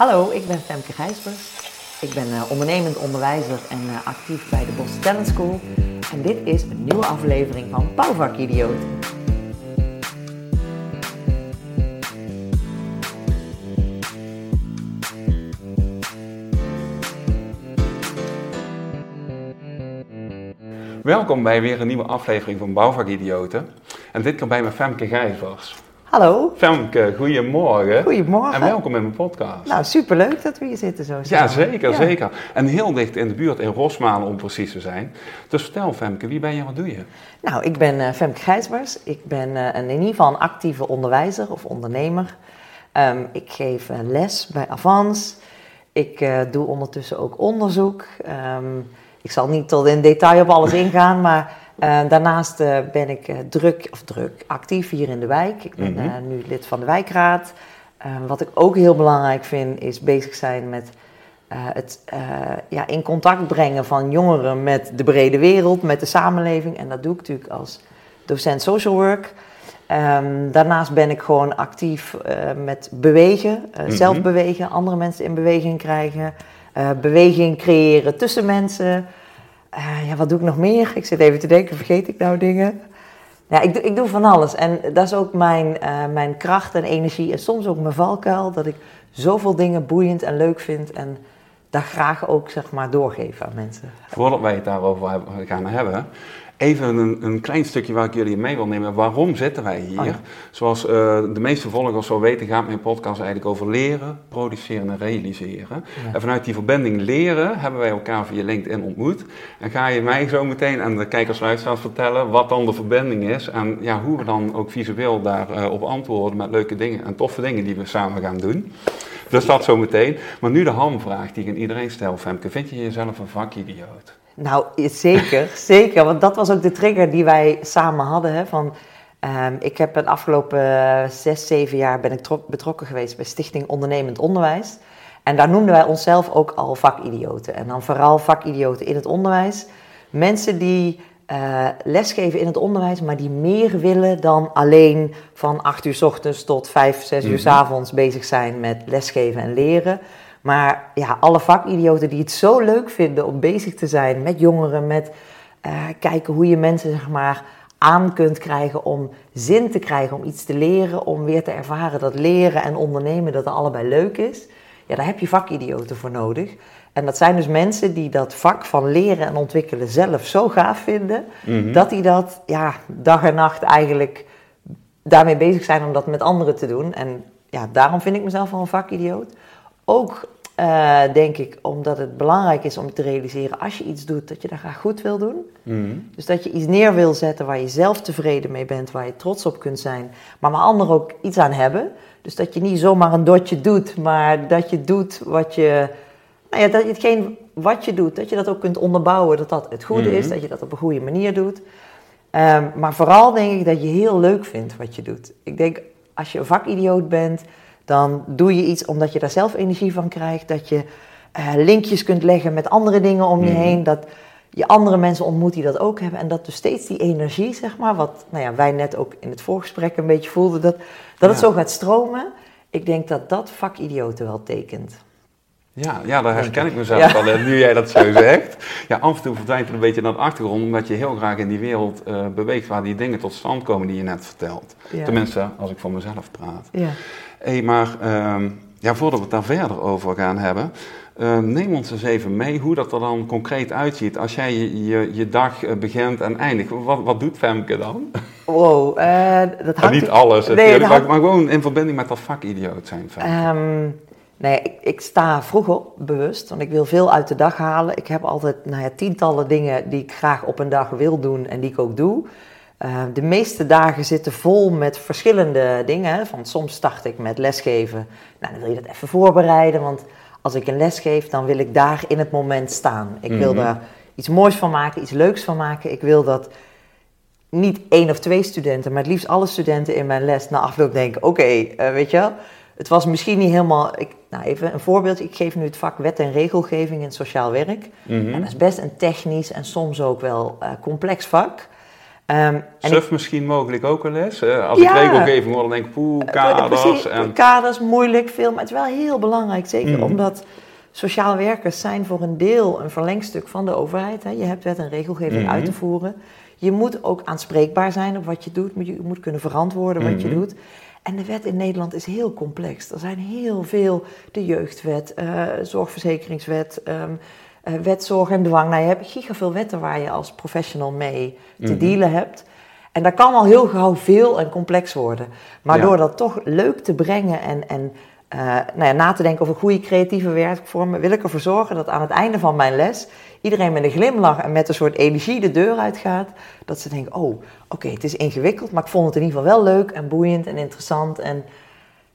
Hallo, ik ben Femke Gijsbers. Ik ben uh, ondernemend onderwijzer en uh, actief bij de Bos Talent School. En dit is een nieuwe aflevering van Bouwvak Idioot. Welkom bij weer een nieuwe aflevering van Bouwvak Idioten. En dit keer bij mijn Femke Gijsbers. Hallo. Femke, goedemorgen. Goedemorgen. En welkom in mijn podcast. Nou, superleuk dat we hier zitten zo. Ja, zeker, zeker. En heel dicht in de buurt, in Rosmalen om precies te zijn. Dus vertel Femke, wie ben je en wat doe je? Nou, ik ben uh, Femke Gijsbers. Ik ben uh, een, in ieder geval een actieve onderwijzer of ondernemer. Um, ik geef uh, les bij Avans. Ik doe ondertussen ook onderzoek. Um, ik zal niet tot in detail op alles ingaan, maar uh, daarnaast uh, ben ik uh, druk, of druk, actief hier in de wijk. Ik ben mm -hmm. nu lid van de wijkraad. wat ik ook heel belangrijk vind, is bezig zijn met het ja, in contact brengen van jongeren met de brede wereld, met de samenleving. En dat doe ik natuurlijk als docent social work. Um, daarnaast ben ik gewoon actief met bewegen, mm -hmm. zelf bewegen, andere mensen in beweging krijgen. beweging creëren tussen mensen. Uh, ja, wat doe ik nog meer? Ik zit even te denken, vergeet ik nou dingen? Ja, ik, ik doe van alles. En dat is ook mijn, uh, mijn kracht en energie. En soms ook mijn valkuil. Dat ik zoveel dingen boeiend en leuk vind. En dat graag ook zeg maar doorgeven aan mensen. Voordat wij het daarover gaan hebben. Even een, een, klein stukje waar ik jullie mee wil nemen. Waarom zitten wij hier? Oh ja. Zoals uh, de meeste volgers zo weten, gaat mijn podcast eigenlijk over leren, produceren en realiseren. Ja. En vanuit die verbinding leren hebben wij elkaar via LinkedIn ontmoet. En ga je mij zo meteen aan de kijkers luisteraars vertellen wat dan de verbinding is. En ja, hoe we dan ook visueel daarop uh, antwoorden met leuke dingen en toffe dingen die we samen gaan doen. Dus dat zo meteen. Maar nu de hamvraag die ik aan iedereen stel, Femke. Vind je jezelf een vakidioot? Nou, zeker, zeker. Want dat was ook de trigger die wij samen hadden. Hè, van, um, ik heb de afgelopen uh, zes, zeven jaar ben ik betrokken geweest bij Stichting Ondernemend Onderwijs. En daar noemden wij onszelf ook al vakidioten. En dan vooral vakidioten in het onderwijs. Mensen die uh, lesgeven in het onderwijs, maar die meer willen dan alleen van 8 uur s ochtends tot 5, 6 uur s avonds bezig zijn met lesgeven en leren. Maar ja, alle vakidioten die het zo leuk vinden om bezig te zijn met jongeren, met uh, kijken hoe je mensen zeg maar aan kunt krijgen om zin te krijgen, om iets te leren, om weer te ervaren dat leren en ondernemen dat allebei leuk is. Ja, daar heb je vakidioten voor nodig. En dat zijn dus mensen die dat vak van leren en ontwikkelen zelf zo gaaf vinden, mm -hmm. dat die dat ja, dag en nacht eigenlijk daarmee bezig zijn om dat met anderen te doen. En ja, daarom vind ik mezelf wel een vakidioot. Ook uh, denk ik omdat het belangrijk is om te realiseren als je iets doet, dat je dat graag goed wil doen. Mm. Dus dat je iets neer wil zetten waar je zelf tevreden mee bent, waar je trots op kunt zijn, maar waar anderen ook iets aan hebben. Dus dat je niet zomaar een dotje doet, maar dat je doet wat je. Nou ja, dat hetgeen wat je doet, dat je dat ook kunt onderbouwen, dat dat het goede mm. is, dat je dat op een goede manier doet. Um, maar vooral denk ik dat je heel leuk vindt wat je doet. Ik denk als je een vakidioot bent, dan doe je iets omdat je daar zelf energie van krijgt. Dat je uh, linkjes kunt leggen met andere dingen om je mm. heen. Dat je andere mensen ontmoet die dat ook hebben. En dat dus steeds die energie, zeg maar, wat nou ja, wij net ook in het voorgesprek een beetje voelden, dat, dat het zo gaat stromen. Ik denk dat dat vakidioten wel tekent. Ja, ja, daar herken ik mezelf ja. al, nu jij dat zo zegt. Ja, af en toe verdwijnt het een beetje naar de achtergrond, omdat je heel graag in die wereld uh, beweegt waar die dingen tot stand komen die je net vertelt. Ja. Tenminste, als ik voor mezelf praat. Ja. Hey, maar um, ja, voordat we het daar verder over gaan hebben, uh, neem ons eens even mee hoe dat er dan concreet uitziet. Als jij je, je, je dag uh, begint en eindigt, wat, wat doet Femke dan? Wow, uh, dat hangt... niet alles, nee, maar, gewoon in verbinding met dat vakidioot zijn. Um, nee, ik, ik, sta vroeg op, bewust, want ik wil veel uit de dag halen. Ik heb altijd nou ja, tientallen dingen die ik graag op een dag wil doen en die ik ook doe. Uh, de meeste dagen zitten vol met verschillende dingen. Van soms start ik met lesgeven. Nou, dan wil je dat even voorbereiden. Want als ik een les geef, dan wil ik daar in het moment staan. Ik wil mm-hmm. daar iets moois van maken, iets leuks van maken. Ik wil dat niet één of twee studenten, maar het liefst alle studenten in mijn les na afloop denken: oké, okay, uh, weet je wel. Het was misschien niet helemaal. Ik, nou, even een voorbeeld. Ik geef nu het vak wet en regelgeving in sociaal werk. En dat is best een technisch en soms ook wel uh, complex vak. Um, Suf misschien mogelijk ook wel eens. Als ik regelgeving hoor, dan denk ik, poeh, eh, kaders. en... Kaders, moeilijk, veel. Maar het is wel heel belangrijk, zeker mm. omdat sociaal werkers zijn voor een deel een verlengstuk van de overheid. Hè. Je hebt wet en regelgeving mm-hmm. uit te voeren. Je moet ook aanspreekbaar zijn op wat je doet. Je moet kunnen verantwoorden wat je mm-hmm. doet. En de wet in Nederland is heel complex. Er zijn heel veel, de jeugdwet, uh, zorgverzekeringswet, um, uh, wet zorg en dwang. Nou, je hebt gigaveel wetten waar je als professional mee te mhm. dealen hebt. En dat kan al heel gauw veel en complex worden. Maar door dat toch leuk te brengen en, en uh, nou ja, na te denken over goede creatieve werkvormen, wil ik ervoor zorgen dat aan het einde van mijn les iedereen met een glimlach en met een soort energie de deur uitgaat. Dat ze denken, oh, oké, het is ingewikkeld, maar ik vond het in ieder geval wel leuk en boeiend en interessant. En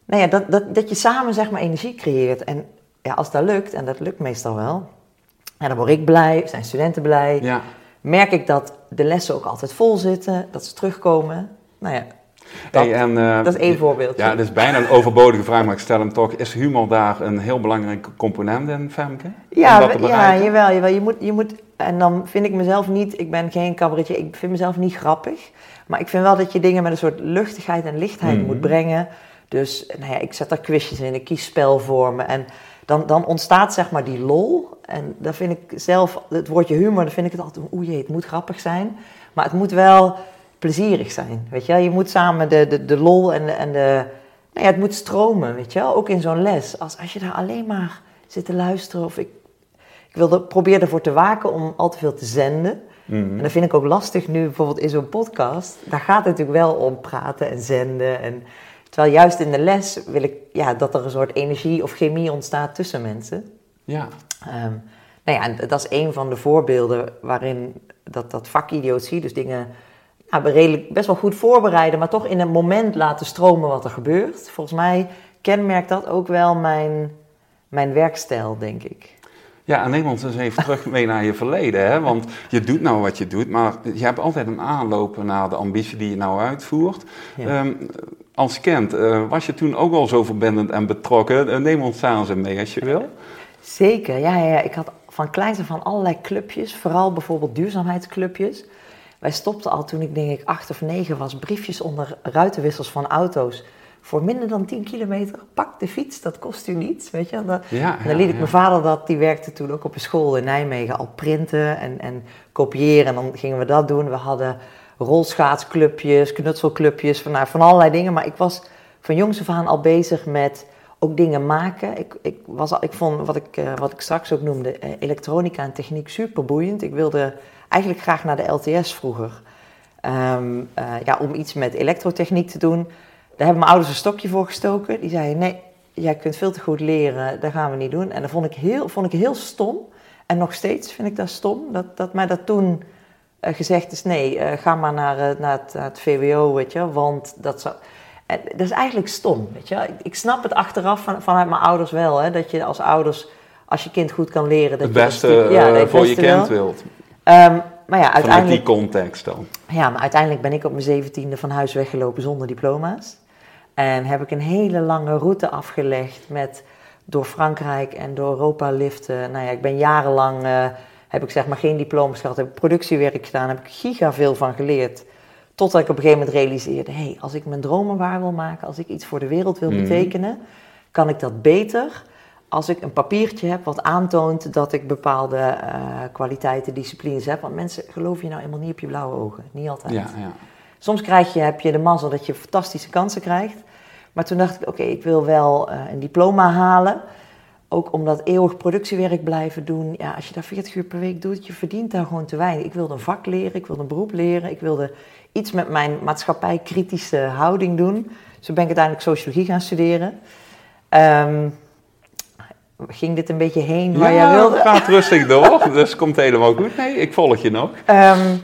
nou ja, dat, dat, dat je samen zeg maar energie creëert. En ja, als dat lukt, en dat lukt meestal wel, en dan word ik blij, zijn studenten blij. Ja. Merk ik dat de lessen ook altijd vol zitten, dat ze terugkomen. Nou ja, dat, en, uh, dat is één voorbeeld. Ja, dat is bijna een overbodige vraag, maar ik stel hem toch. Is humor daar een heel belangrijke component in, Femke? Ja, ja jawel, jawel. Je moet, je moet, en dan vind ik mezelf niet, ik ben geen cabaretje, ik vind mezelf niet grappig. Maar ik vind wel dat je dingen met een soort luchtigheid en lichtheid mhm. moet brengen. Dus nou ja, ik zet daar quizjes in, ik kies spelvormen. En dan, dan ontstaat zeg maar die lol. En dan vind ik zelf, het woordje humor, dan vind ik het altijd, jee, het moet grappig zijn. Maar het moet wel plezierig zijn, weet je wel. Je moet samen de, de, de lol en de, en de, nou ja, het moet stromen, weet je wel. Ook in zo'n les. Als, als je daar alleen maar zit te luisteren of ik, ik wilde, probeer ervoor te waken om al te veel te zenden. Mhm. En dat vind ik ook lastig nu, bijvoorbeeld in zo'n podcast. Daar gaat het natuurlijk wel om praten en zenden en... Terwijl juist in de les wil ik ja, dat er een soort energie of chemie ontstaat tussen mensen. Ja. Um, nou ja, dat is een van de voorbeelden waarin dat, dat vakidiotie, dus dingen nou, redelijk, best wel goed voorbereiden, maar toch in een moment laten stromen wat er gebeurt. Volgens mij kenmerkt dat ook wel mijn, mijn werkstijl, denk ik. Ja, en neem ons eens even terug mee naar je verleden. Hè? Want je doet nou wat je doet, maar je hebt altijd een aanloop naar de ambitie die je nou uitvoert. Ehm, als kind, uh, was je toen ook al zo verbindend en betrokken? Uh, neem ons eens mee als je wil. Zeker, ja, ja. Ik had van kleins af van allerlei clubjes, vooral bijvoorbeeld duurzaamheidsclubjes. Wij stopten al toen ik denk ik acht of negen was, briefjes onder ruitenwissels van auto's. Voor minder dan 10 kilometer, pak de fiets, dat kost u niets, weet je. Dat, ja, dan liet ik mijn vader dat, die werkte toen ook op een school in Nijmegen, al printen en, en kopiëren. En dan gingen we dat doen. We hadden rolschaatsclubjes, knutselclubjes, van, nou, van allerlei dingen. Maar ik was van jongs af aan al bezig met ook dingen maken. Ik, ik, was al, ik vond wat ik, uh, wat ik straks ook noemde, uh, elektronica en techniek super boeiend. Ik wilde eigenlijk graag naar de LTS vroeger. Um, uh, ja, om iets met elektrotechniek te doen. Daar hebben mijn ouders een stokje voor gestoken. Die zeiden, nee, jij kunt veel te goed leren, dat gaan we niet doen. En dat vond ik heel, vond ik heel stom. En nog steeds vind ik dat stom, dat, dat mij dat toen gezegd is, nee, uh, ga maar naar, uh, naar, het, naar, het, VWO, weet je, want dat zou... En dat is eigenlijk stom, weet je. Ik, ik snap het achteraf van, vanuit mijn ouders wel, hè, dat je als ouders, als je kind goed kan leren... Dat het beste, je ja, dat voor je kind wilt. Um, maar ja, uiteindelijk... Vanuit die context dan. Ja, maar uiteindelijk ben ik op mijn zeventiende van huis weggelopen zonder diploma's. En heb ik een hele lange route afgelegd met door Frankrijk en door Europa liften. Nou ja, ik ben jarenlang, uh, heb ik zeg maar geen diploma's gehad, heb ik productiewerk gedaan, heb ik giga veel van geleerd. Totdat ik op een gegeven moment realiseerde, hé, hey, als ik mijn dromen waar wil maken, als ik iets voor de wereld wil mhm. betekenen, kan ik dat beter als ik een papiertje heb wat aantoont dat ik bepaalde uh, kwaliteiten, disciplines heb. Want mensen geloven je nou helemaal niet op je blauwe ogen. Niet altijd. Ja, ja. Soms krijg je, heb je de mazzel dat je fantastische kansen krijgt. Maar toen dacht ik, oké, ik wil wel uh, een diploma halen. Ook omdat eeuwig productiewerk blijven doen. Ja, als je daar 40 uur per week doet, je verdient daar gewoon te weinig. Ik wilde een vak leren, ik wilde een beroep leren. Ik wilde iets met mijn maatschappij-kritische houding doen. Zo ben ik uiteindelijk sociologie gaan studeren. Um, ging dit een beetje heen waar jij wilde? gaat rustig door, dus komt helemaal goed. Nee, ik volg je nog. Um,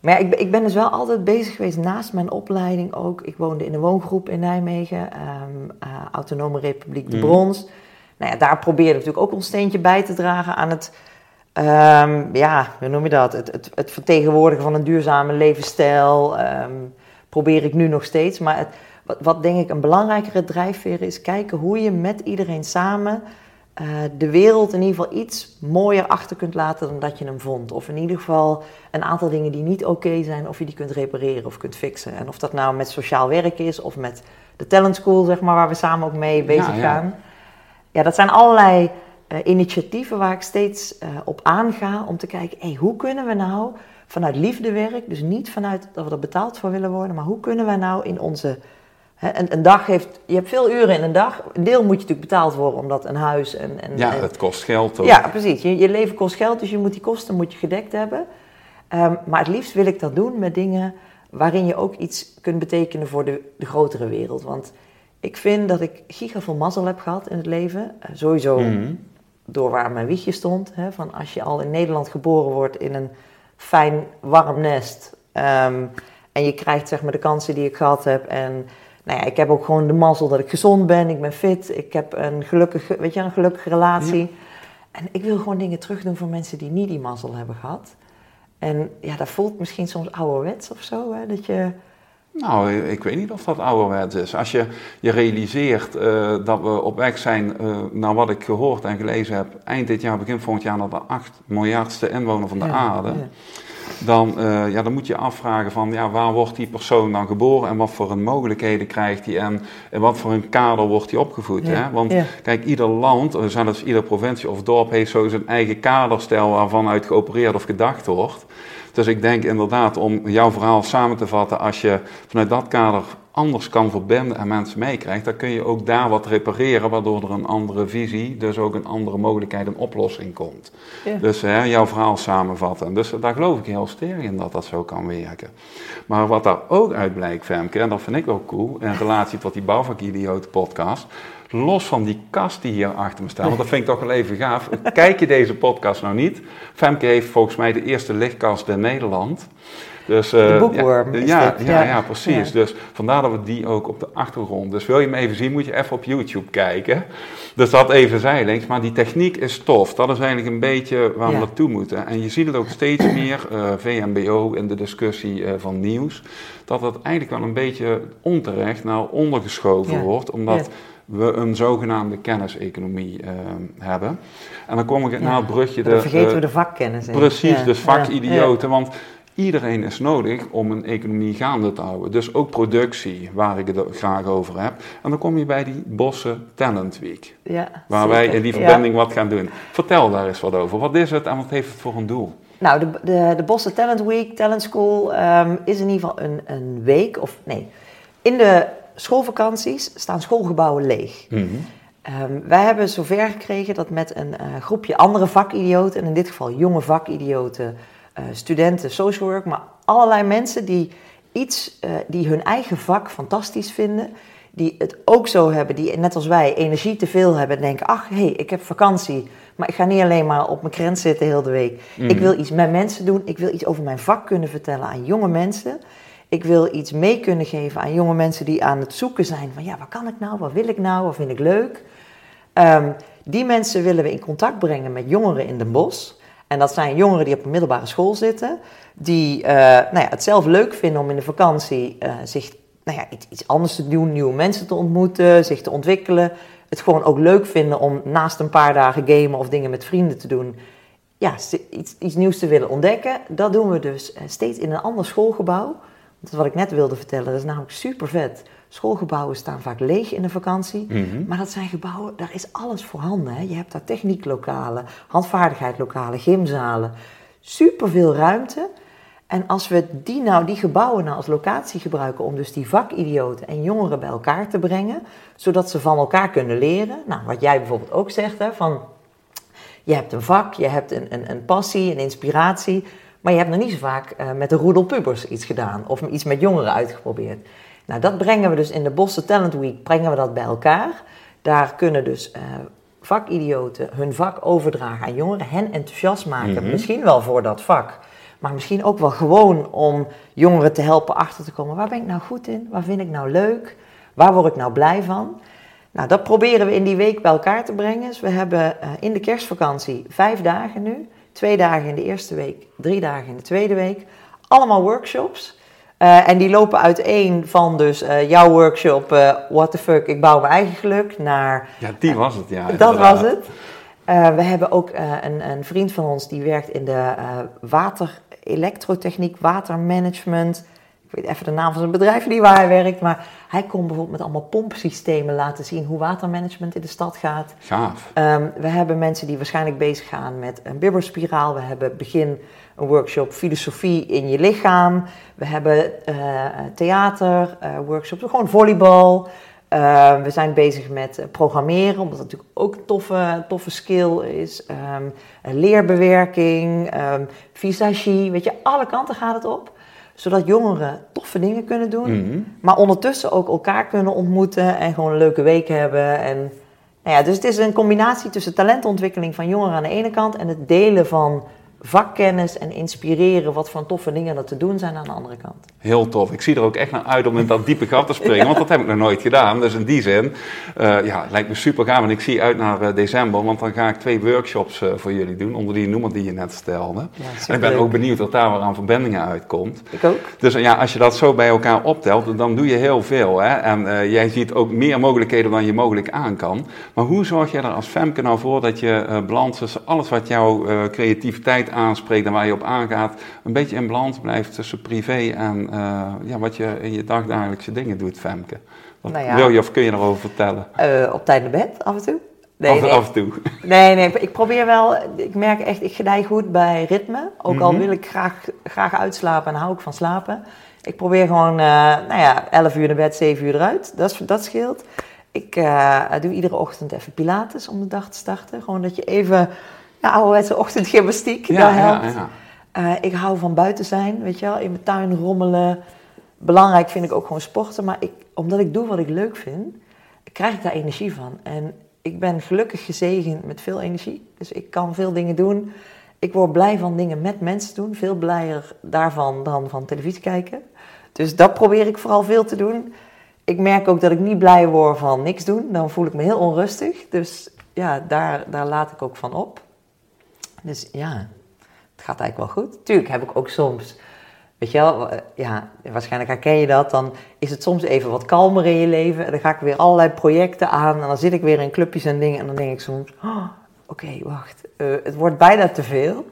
maar ja, ik, ik, ben dus wel altijd bezig geweest naast mijn opleiding ook. Ik woonde in een woongroep in Nijmegen, um, uh, Autonome Republiek de mm. Nou ja, daar probeerde ik natuurlijk ook ons steentje bij te dragen aan het, um, ja, hoe noem je dat? Het, het, het, vertegenwoordigen van een duurzame levensstijl. probeer ik nu nog steeds. Maar het, wat, wat denk ik een belangrijkere drijfveer is, kijken hoe je met iedereen samen eh, de wereld in ieder geval iets mooier achter kunt laten dan dat je hem vond. Of in ieder geval een aantal dingen die niet oké zijn, of je die kunt repareren of kunt fixen. En of dat nou met sociaal werk is of met de talent school, zeg maar, waar we samen ook mee bezig ja. gaan. Ja, dat zijn allerlei eh, initiatieven waar ik steeds eh, op aanga om te kijken, hey, hoe kunnen we nou vanuit liefdewerk, dus niet vanuit dat we er betaald voor willen worden, maar hoe kunnen we nou in onze Hè, een, een, dag heeft, je hebt veel uren in een dag. Een deel moet je natuurlijk betaald worden, omdat een huis en... en ja, het kost geld ook. Ja, precies. Je, je, leven kost geld, dus je moet die kosten moet je gedekt hebben. Um, maar het liefst wil ik dat doen met dingen waarin je ook iets kunt betekenen voor de, de grotere wereld. Want ik vind dat ik giga veel mazzel heb gehad in het leven. Uh, sowieso mm -hmm. door waar mijn wiegje stond. Hè, van als je al in Nederland geboren wordt in een fijn, warm nest... Um, en je krijgt zeg maar de kansen die ik gehad heb en nou ja, ik heb ook gewoon de mazzel dat ik gezond ben, ik ben fit, ik heb een gelukkige, weet je, een gelukkige relatie. Ja. En ik wil gewoon dingen terugdoen voor mensen die niet die mazzel hebben gehad. En ja, dat voelt misschien soms ouderwets of zo, hè, dat je... Nou, ik weet niet of dat ouderwets is. Als je je realiseert uh, dat we op weg zijn, uh, naar wat ik gehoord en gelezen heb, eind dit jaar, begin volgend jaar, naar de 8 miljardste inwoner van de ja, aarde. Ja dan, uh, ja, dan moet je afvragen van ja, waar wordt die persoon dan geboren en wat voor een mogelijkheden krijgt hij en in wat voor een kader wordt hij opgevoed. Ja, hè? Want ja. kijk, ieder land, zelfs ieder provincie of dorp heeft zo zijn eigen kaderstijl waarvan uit geopereerd of gedacht wordt. Dus ik denk inderdaad om jouw verhaal samen te vatten, als je vanuit dat kader anders kan verbinden en mensen meekrijgt, dan kun je ook daar wat repareren, waardoor er een andere visie, dus ook een andere mogelijkheid, een oplossing komt. Ja. Dus hè, jouw verhaal samenvatten. Dus daar geloof ik heel sterk in dat dat zo kan werken. Maar wat daar ook uit blijkt, Femke, en dat vind ik ook cool, in relatie tot die Bouwvakidioten podcast, los van die kast die hier achter me staat, want dat vind ik toch wel even gaaf. Kijk je deze podcast nou niet? Femke heeft volgens mij de eerste lichtkast in Nederland. Dus, uh, de boekworm. Ja, ja, ja, ja, precies. Ja. Dus vandaar dat we die ook op de achtergrond. Dus wil je hem even zien, moet je even op YouTube kijken. Dus dat even zijlinks. Maar die techniek is tof. Dat is eigenlijk een beetje waar we naartoe moeten. En je ziet het ook steeds meer, uh, VMBO in de discussie uh, van nieuws, dat het eigenlijk wel een beetje onterecht naar ondergeschoven wordt. Omdat we een zogenaamde kenniseconomie uh, hebben. En dan kom ik ja. naar het brugje... Dan de, vergeten we de vakkennis. In. Precies, ja. dus vakidioten. Want iedereen is nodig om een economie gaande te houden. Dus ook productie, waar ik het graag over heb. En dan kom je bij die Bossen Talent Week. Ja, waar zeker. wij in die verbinding wat gaan doen. Vertel daar eens wat over. Wat is het en wat heeft het voor een doel? Nou, de, de, de Bossen Talent Week, Talent School, um, is in ieder geval een, een week, of nee, in de schoolvakanties staan schoolgebouwen leeg. Mm -hmm. um, wij hebben zover gekregen dat met een uh, groepje andere vakidioten, en in dit geval jonge vakidioten, uh, studenten, social work, maar allerlei mensen die iets, uh, die hun eigen vak fantastisch vinden, die het ook zo hebben, die net als wij energie te veel hebben en denken, ach hé, hey, ik heb vakantie, maar ik ga niet alleen maar op mijn krent zitten heel de week. Mm. Ik wil iets met mensen doen, ik wil iets over mijn vak kunnen vertellen aan jonge mensen. Ik wil iets mee kunnen geven aan jonge mensen die aan het zoeken zijn van ja, wat kan ik nou, wat wil ik nou, wat vind ik leuk. Um, die mensen willen we in contact brengen met jongeren in Den Bosch. En dat zijn jongeren die op een middelbare school zitten, die uh, nou ja, het zelf leuk vinden om in de vakantie uh, zich nou ja, iets, iets anders te doen, nieuwe mensen te ontmoeten, zich te ontwikkelen. Het gewoon ook leuk vinden om naast een paar dagen gamen of dingen met vrienden te doen, ja, iets, iets nieuws te willen ontdekken. Dat doen we dus steeds in een ander schoolgebouw. Dat is wat ik net wilde vertellen, dat is namelijk super vet. Schoolgebouwen staan vaak leeg in de vakantie, mm -hmm. maar dat zijn gebouwen, daar is alles voorhanden. Hè. Je hebt daar technieklokalen, handvaardigheidlokalen, gymzalen, superveel ruimte. En als we die, nou, die gebouwen nou als locatie gebruiken om dus die vakidioten en jongeren bij elkaar te brengen, zodat ze van elkaar kunnen leren. Nou, wat jij bijvoorbeeld ook zegt, hè, van je hebt een vak, je hebt een, een, een passie, een inspiratie, maar je hebt nog niet zo vaak uh, met de roedel pubers iets gedaan of iets met jongeren uitgeprobeerd. Nou, dat brengen we dus in de Bossen Talent Week, brengen we dat bij elkaar. Daar kunnen dus uh, vakidioten hun vak overdragen aan jongeren, hen enthousiast maken, mm -hmm. misschien wel voor dat vak. Maar misschien ook wel gewoon om jongeren te helpen achter te komen. Waar ben ik nou goed in? Waar vind ik nou leuk? Waar word ik nou blij van? Nou, dat proberen we in die week bij elkaar te brengen. Dus we hebben uh, in de kerstvakantie vijf dagen nu. Twee dagen in de eerste week, drie dagen in de tweede week. Allemaal workshops. Uh, en die lopen uiteen van dus uh, jouw workshop uh, What the fuck, ik bouw mijn eigen geluk naar... Ja, die was het, ja. Dat was het. we hebben ook een, een, vriend van ons die werkt in de water-elektrotechniek, watermanagement. Ik weet even de naam van zijn bedrijf niet waar hij werkt, maar hij kon bijvoorbeeld met allemaal pompsystemen laten zien hoe watermanagement in de stad gaat. Gaaf. Um, we hebben mensen die waarschijnlijk bezig gaan met een bibberspiraal. We hebben begin een workshop filosofie in je lichaam. We hebben uh, theater, uh, workshops, gewoon volleybal. Uh, we zijn bezig met programmeren, omdat dat natuurlijk ook een toffe, toffe skill is. Um, leerbewerking, um, visagie, weet je, alle kanten gaat het op zodat jongeren toffe dingen kunnen doen, mhm. maar ondertussen ook elkaar kunnen ontmoeten en gewoon een leuke week hebben. En, nou ja, dus het is een combinatie tussen talentontwikkeling van jongeren aan de ene kant en het delen van vakkennis en inspireren wat voor toffe dingen er te doen zijn aan de andere kant. Heel tof. Ik zie er ook echt naar uit om in dat diepe gat te springen, want dat heb ik nog nooit gedaan. Dus in die zin, uh, ja, lijkt me super gaaf. En ik zie uit naar uh, december, want dan ga ik twee workshops uh, voor jullie doen, onder die noemer die je net stelde. Ja, en ik ben ook benieuwd wat daar weer aan verbindingen uitkomt. Ik ook. Dus ja, als je dat zo bij elkaar optelt, dan doe je heel veel. Hè? En jij ziet ook meer mogelijkheden dan je mogelijk aan kan. Maar hoe zorg je er als Femke nou voor dat je balans tussen alles wat jouw creativiteit aanspreekt en waar je op aangaat, een beetje in balans blijft tussen privé en uh, ja, wat je in je dagdagelijkse dingen doet, Femke. Wat nou ja, wil je of kun je erover vertellen? Uh, op tijd naar bed, af en toe. Nee, af, nee. af en toe. Nee, nee, ik probeer wel, ik merk echt, ik gedij goed bij ritme. Ook al mhm. wil ik graag, graag uitslapen en hou ik van slapen. Ik probeer gewoon, uh, nou ja, 11 uur naar bed, 7 uur eruit. Dat, dat scheelt. Ik uh, doe iedere ochtend even pilates om de dag te starten. Gewoon dat je even ja, ouderwetse ochtendgymnastiek, ja, dat helpt. Ja, ja. Uh, ik hou van buiten zijn, weet je wel, in mijn tuin rommelen. Belangrijk vind ik ook gewoon sporten, maar ik, omdat ik doe wat ik leuk vind, krijg ik daar energie van. En ik ben gelukkig gezegend met veel energie, dus ik kan veel dingen doen. Ik word blij van dingen met mensen doen, veel blijer daarvan dan van televisie kijken. Dus dat probeer ik vooral veel te doen. Ik merk ook dat ik niet blij word van niks doen, dan voel ik me heel onrustig. Dus ja, daar, daar laat ik ook van op. Dus ja, het gaat eigenlijk wel goed. Tuurlijk heb ik ook soms, weet je wel, eh, ja, waarschijnlijk herken je dat. Dan is het soms even wat kalmer in je leven. En dan ga ik weer allerlei projecten aan. En dan zit ik weer in clubjes en dingen. En dan denk ik soms, oh, oké, wacht. Uh, het wordt bijna te veel.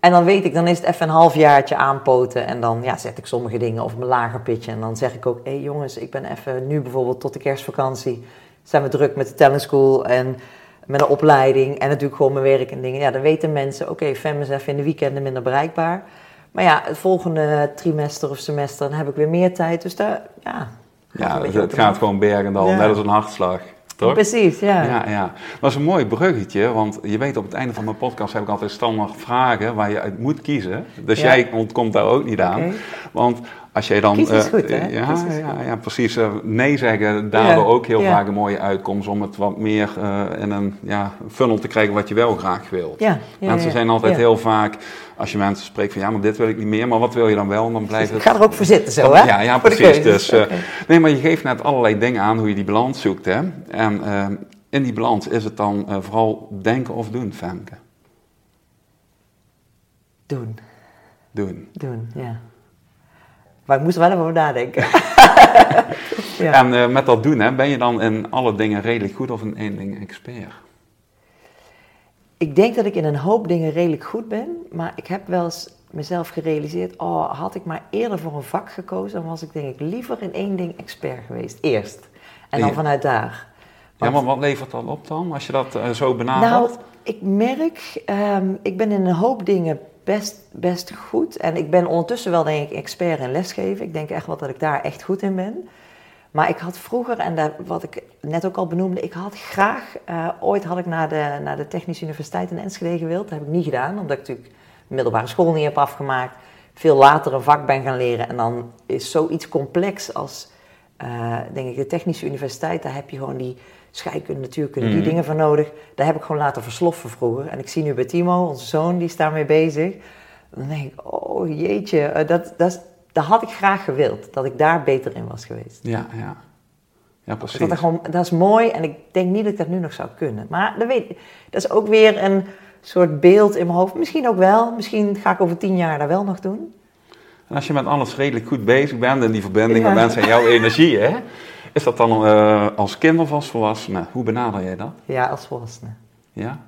En dan weet ik, dan is het even een halfjaartje aanpoten. En dan ja, zet ik sommige dingen op mijn lager pitje. En dan zeg ik ook, hé hey jongens, ik ben even nu bijvoorbeeld tot de kerstvakantie. Zijn we druk met de talent school en met een opleiding en natuurlijk gewoon mijn werk en dingen. Ja, dan weten mensen, oké, okay, Fem is even in de weekenden minder bereikbaar. Maar ja, het volgende trimester of semester, dan heb ik weer meer tijd. Dus daar, ja... Ja, het, gaat gewoon bergen dan, net als een hartslag. Toch? Precies, ja. ja. Ja, Dat is een mooi bruggetje, want je weet op het einde van mijn podcast heb ik altijd standaard vragen waar je uit moet kiezen. Dus jij ontkomt daar ook niet aan. Want als jij dan. Uh, goed, hè? Ja, ja, ja, precies. Uh, nee zeggen, daardoor ook heel vaak een mooie uitkomst om het wat meer in een ja, funnel te krijgen wat je wel graag wilt. Ja, mensen zijn altijd heel vaak, als je mensen spreekt van ja, maar dit wil ik niet meer, maar wat wil je dan wel? En dan blijft het. Ik ga er ook voor zitten zo, hè? Ja, ja precies. Dus, Nee, maar je geeft net allerlei dingen aan hoe je die balans zoekt, hè? En in die balans is het dan vooral denken of doen, Femke? Doen. Doen. Doen, ja. Maar ik moest er wel even over nadenken. ja. En uh, met dat doen, hè, ben je dan in alle dingen redelijk goed of in één ding expert? Ik denk dat ik in een hoop dingen redelijk goed ben, maar ik heb wel eens mezelf gerealiseerd, oh, had ik maar eerder voor een vak gekozen, dan was ik denk ik liever in één ding expert geweest, eerst. En dan vanuit daar. ja, maar wat levert dat op dan, als je dat uh, zo benadert? Nou, ik merk, um, ik ben in een hoop dingen best, best goed. En ik ben ondertussen wel, denk ik, expert in lesgeven. Ik denk echt wel dat ik daar echt goed in ben. Maar ik had vroeger, en wat ik net ook al benoemde, ik had graag, uh, ooit had ik naar de, naar de Technische Universiteit in Enschede gewild. Dat heb ik niet gedaan, omdat ik natuurlijk middelbare school niet heb afgemaakt. Veel later een vak ben gaan leren. En dan is zoiets complex als, uh, denk ik, de Technische Universiteit. Daar heb je gewoon die scheikunde, natuurkunde, die mhm. dingen voor nodig. Daar heb ik gewoon laten versloffen vroeger. En ik zie nu bij Timo, onze zoon, die is daarmee bezig. Dan denk ik, oh jeetje, eh, dat, dat, dat had ik graag gewild. Dat ik daar beter in was geweest. Ja, ja. Ja, precies. Dat, gewoon, dat is mooi en ik denk niet dat ik dat nu nog zou kunnen. Maar dat, weet, dat is ook weer een soort beeld in mijn hoofd. Misschien ook wel. Misschien ga ik over tien jaar dat wel nog doen. En als je met alles redelijk goed bezig bent en die verbinding met Ja. mensen en jouw energie, hè, is dat dan eh, als kind of als volwassene? Hoe benader jij dat? Ja, als volwassene. Ja?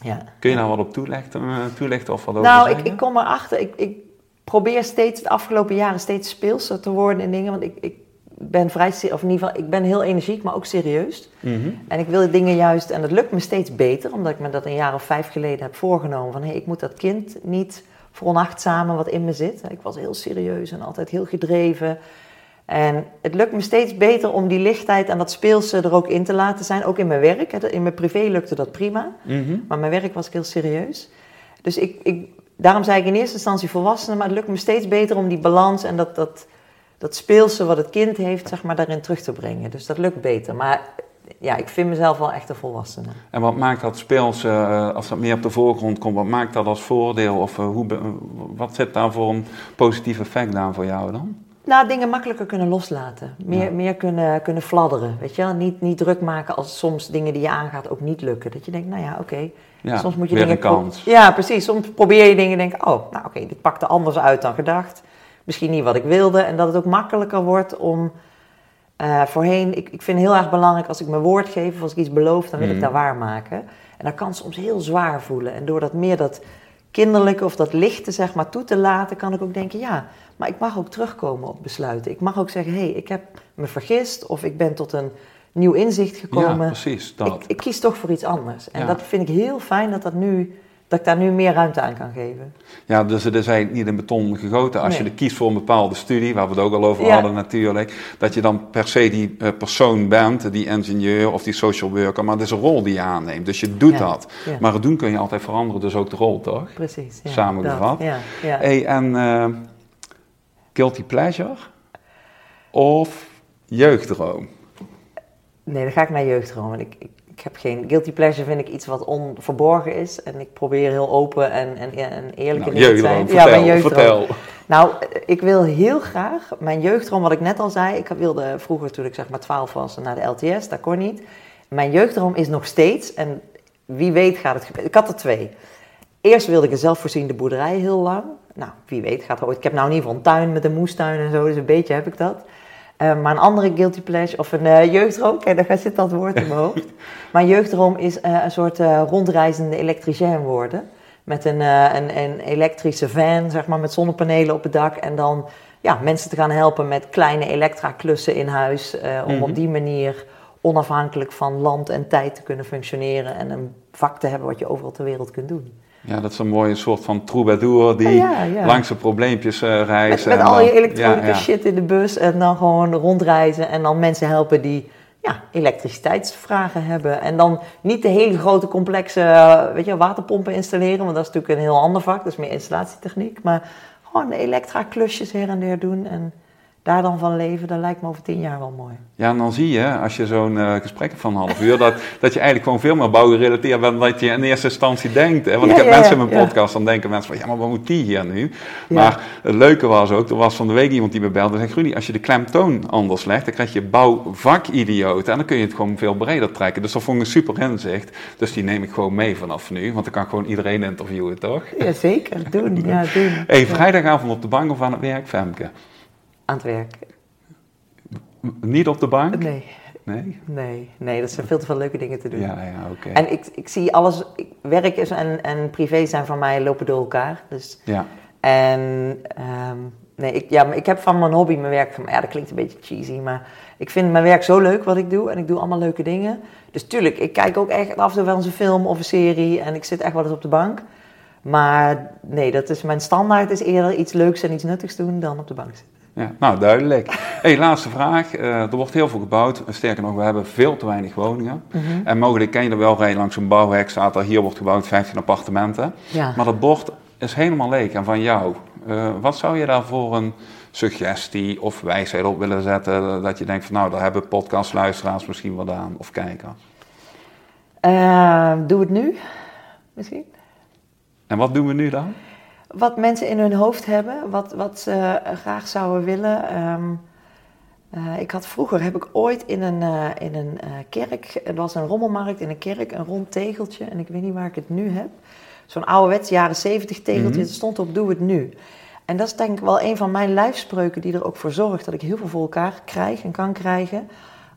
Ja. Kun je daar wat op toelichten, eh, toelichten of wat over Nou, ik, kom erachter. Ik, ik probeer steeds de afgelopen jaren steeds speelser te worden in dingen. Want ik, ik ben vrij, of in ieder geval, ik ben heel energiek, maar ook serieus. Mhm. En ik wil dingen juist, en dat lukt me steeds beter, omdat ik me dat een jaar of vijf geleden heb voorgenomen. Van hé, ik moet dat kind niet veronachtzamen wat in me zit. Ik was heel serieus en altijd heel gedreven. En het lukt me steeds beter om die lichtheid en dat speelse er ook in te laten zijn. Ook in mijn werk. In mijn privé lukte dat prima. Mhm. Maar mijn werk was ik heel serieus. Dus ik, ik, daarom zei ik in eerste instantie volwassenen, maar het lukt me steeds beter om die balans en dat, dat, dat speelse wat het kind heeft, zeg maar, daarin terug te brengen. Dus dat lukt beter. Maar ja, ik vind mezelf wel echt een volwassene. En wat maakt dat speels, eh, als dat meer op de voorgrond komt, wat maakt dat als voordeel? Of eh, hoe, wat zit daar voor een positief effect aan voor jou dan? Nou, dingen makkelijker kunnen loslaten. Meer, Ja. meer kunnen, kunnen fladderen, weet je wel? Niet, niet druk maken als soms dingen die je aangaat ook niet lukken. Dat je denkt, nou ja, oké. Ja, soms moet je dingen... kans. Ja, precies. Soms probeer je dingen en denk oh, nou oké, dit pakte anders uit dan gedacht. Misschien niet wat ik wilde. En dat het ook makkelijker wordt om... eh, voorheen, ik, ik vind het heel erg belangrijk als ik mijn woord geef of als ik iets beloof, dan wil ik dat waarmaken. En dat kan soms heel zwaar voelen. En door dat meer dat kinderlijke of dat lichte zeg maar toe te laten, kan ik ook denken, ja, maar ik mag ook terugkomen op besluiten. Ik mag ook zeggen, hé, hey, ik heb me vergist of ik ben tot een nieuw inzicht Ja, gekomen. precies, dat. ik, ik kies toch voor iets anders. En Ja. dat vind ik heel fijn dat, dat, nu, dat ik daar nu meer ruimte aan kan geven. Ja, dus is eigenlijk niet in beton gegoten. Als Nee. je er kiest voor een bepaalde studie, waar we het ook al over Ja. hadden natuurlijk, dat je dan per se die eh, persoon bent, die ingenieur of die social worker, maar het is een rol die je aanneemt. Dus je doet Ja. dat. Ja. Maar het doen kun je altijd veranderen, dus ook de rol, toch? Precies. Ja, Samengevat. dat, Ja, ja. Hey, en eh, guilty pleasure of jeugddroom? Nee, dan ga ik naar jeugddroom. En Ik, ik, ik heb geen... Guilty pleasure vind ik iets wat onverborgen is. En ik probeer heel open en, en, en eerlijk Nou, in te zijn. vertel, mijn jeugddroom. vertel. Nou, ik wil heel graag, mijn jeugddroom, wat ik net al zei, ik wilde vroeger toen ik zeg maar 12 was naar de LTS, dat kon niet. Mijn jeugddroom is nog steeds, en wie weet gaat het gebeuren. Ik had er twee. Eerst wilde ik een zelfvoorziende boerderij heel lang. Nou, wie weet gaat er ooit. Ik heb nou in ieder geval een tuin met een moestuin en zo, dus een beetje heb ik dat. Eh, maar een andere guilty pleasure, of een eh, jeugddroom, kijk, daar zit dat woord in mijn hoofd. Mijn jeugddroom is eh, een soort rondreizende elektricien worden. Met een, een, een elektrische van, zeg maar, met zonnepanelen op het dak. En dan ja, mensen te gaan helpen met kleine elektra-klussen in huis. om Mhm. op die manier onafhankelijk van land en tijd te kunnen functioneren. En een vak te hebben wat je overal ter wereld kunt doen. Ja, dat is een mooie soort van troubadour die Ja, ja, ja. langs de probleempjes eh Met, reist. met en al dan- je elektronica ja, shit in de bus en dan gewoon rondreizen en dan mensen helpen die ja, elektriciteitsvragen hebben. En dan niet de hele grote complexe eh, weet je, waterpompen installeren, want dat is natuurlijk een heel ander vak, dat is meer installatietechniek. Maar gewoon de elektra-klusjes her en der doen en daar dan van leven, dat lijkt me over tien jaar wel mooi. Ja, en dan zie je, als je zo'n eh, gesprek hebt van een half uur, dat, dat je eigenlijk gewoon veel meer bouwgerelateerd bent dan dat je in eerste instantie denkt. Hè? Want Ja, ik heb ja, mensen in mijn ja. podcast, dan denken mensen van, ja, maar wat moet die hier nu? Maar het leuke was ook, er was van de week iemand die me belde en zei, Rudy, als je de klemtoon anders legt, dan krijg je bouwvakidioten en dan kun je het gewoon veel breder trekken. Dus dat vond ik een super inzicht. Dus die neem ik gewoon mee vanaf nu, want dan kan ik gewoon iedereen interviewen, toch? Ja, zeker. Doen. Ja, doen. Hey, vrijdagavond op de bank of aan het werk, Femke? Aan het werk. Niet op de bank? Nee, Nee? nee, nee, dat zijn veel te veel leuke dingen te doen. Ja, ja, oké. En ik, ik zie alles, ik- werk is en, en privé zijn van mij lopen door elkaar. Dus, Ja. en ehm, nee, ik, ja, maar ik heb van mijn hobby mijn werk gemaakt. Ja, dat klinkt een beetje cheesy, maar ik vind mijn werk zo leuk wat ik doe. En ik doe allemaal leuke dingen. Dus tuurlijk, ik kijk ook echt af en toe wel eens een film of een serie. En ik zit echt wel eens op de bank. Maar nee, dat is mijn standaard is eerder iets leuks en iets nuttigs doen dan op de bank zitten. Ja, nou duidelijk. Hey, laatste vraag. Eh, er wordt heel veel gebouwd. Sterker nog, we hebben veel te weinig woningen. En mogelijk ken je er wel rijden langs een bouwhek. Staat er hier wordt gebouwd 15 appartementen. Ja. Maar dat bord is helemaal leeg. En van jou, eh, wat zou je daar voor een suggestie of wijsheid op willen zetten? Dat je denkt van nou, daar hebben podcastluisteraars misschien wat aan. Of kijkers. Ehm, doe het nu, misschien. En wat doen we nu dan? Wat mensen in hun hoofd hebben, wat, wat ze eh, graag zouden willen. Ehm, eh, ik had vroeger, heb ik ooit in een, eh, in een kerk, het was een rommelmarkt in een kerk, een rond tegeltje. En ik weet niet waar ik het nu heb. Zo'n ouderwets jaren zeventig tegeltje, het stond op doe het nu. En dat is denk ik wel een van mijn lijfspreuken die er ook voor zorgt dat ik heel veel voor elkaar krijg en kan krijgen.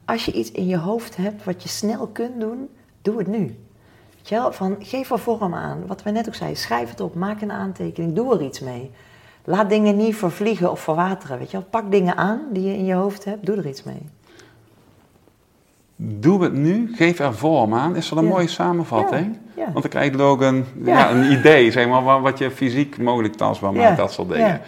Als je iets in je hoofd hebt wat je snel kunt doen, doe het nu. Weet je wel? Van, geef er vorm aan. Wat we net ook zeiden, schrijf het op, maak een aantekening, doe er iets mee. Laat dingen niet vervliegen of verwateren. Weet je wel? Pak dingen aan die je in je hoofd hebt, doe er iets mee. Doe het nu, geef er vorm aan. Is dat een Ja. mooie samenvatting? Ja. Want dan krijg je ook een, ja. Een idee, zeg maar, wat- je fysiek mogelijk tastbaar maakt, dat soort dingen.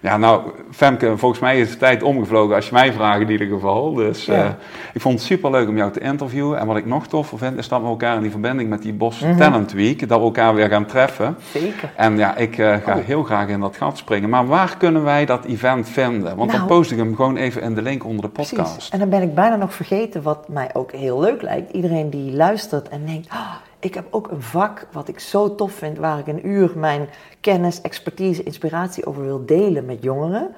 Ja. Nou, Femke, volgens mij is de tijd omgevlogen als je mij vraagt in ieder geval. Dus Ja. eh, ik vond het super leuk om jou te interviewen. En wat ik nog toffer vind, is dat we elkaar in die verbinding met die Bos Mhm. Talent Week, dat we elkaar weer gaan treffen. Zeker. En ja, ik eh, ga Oh. heel graag in dat gat springen. Maar waar kunnen wij dat event vinden? Want dan Nou. post ik hem gewoon even in de link onder de podcast. Precies. En dan ben ik bijna nog vergeten wat mij ook heel leuk lijkt. Iedereen die luistert en denkt, "Ah, ik heb ook een vak wat ik zo tof vind, waar ik een uur mijn kennis, expertise, inspiratie over wil delen met jongeren.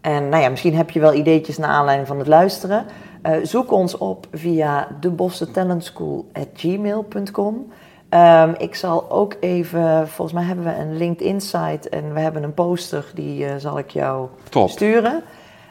En nou ja, misschien heb je wel ideetjes naar aanleiding van het luisteren. Eh, zoek ons op via debossentalentschool.gmail.com. Ehm ik zal ook even, volgens mij hebben we een LinkedIn site en we hebben een poster, die eh, zal ik jou Top. sturen.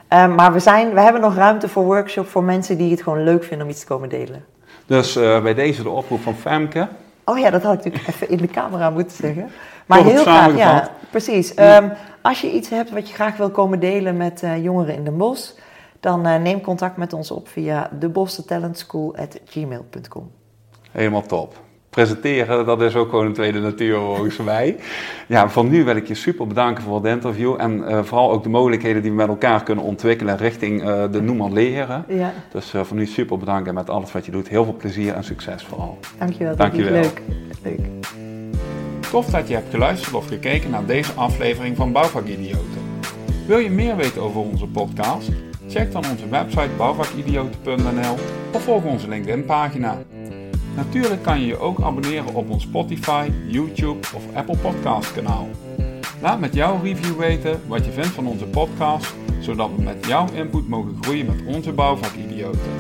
Ehm, maar we, zijn, we hebben nog ruimte voor workshop voor mensen die het gewoon leuk vinden om iets te komen delen. Dus eh, bij deze de oproep van Femke. Oh ja, dat had ik natuurlijk even in de camera moeten zeggen. Maar heel graag, ja, precies. Ehm, als je iets hebt wat je graag wil komen delen met eh, jongeren in Den Bosch, dan eh, neem contact met ons op via debossentalentschool.gmail.com. Helemaal top. Presenteren, dat is ook gewoon een tweede natuur volgens mij. Ja, van nu wil ik je super bedanken voor het interview. En eh, vooral ook de mogelijkheden die we met elkaar kunnen ontwikkelen richting eh, de Noemer Leren. Ja, Dus eh, van nu super bedankt en met alles wat je doet. Heel veel plezier en succes vooral. dankjewel. Dankjewel. Leuk. Leuk. Tof dat je hebt geluisterd of gekeken naar deze aflevering van Bouwvakidioten. Wil je meer weten over onze podcast? Check dan onze website bouwvakidioten.nl of volg onze LinkedIn pagina. Natuurlijk kan je je ook abonneren op ons Spotify, YouTube of Apple Podcast kanaal. Laat met jouw review weten wat je vindt van onze podcast, zodat we met jouw input mogen groeien met onze bouwvakidioten.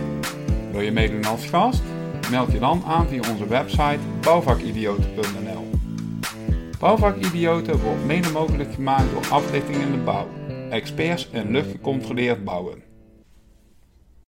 Wil je meedoen als gast? Meld je dan aan via onze website bouwvakidioten.nl. Bouwvakidioten wordt mede mogelijk gemaakt door Aflichting in de Bouw, experts in luchtgecontroleerd bouwen.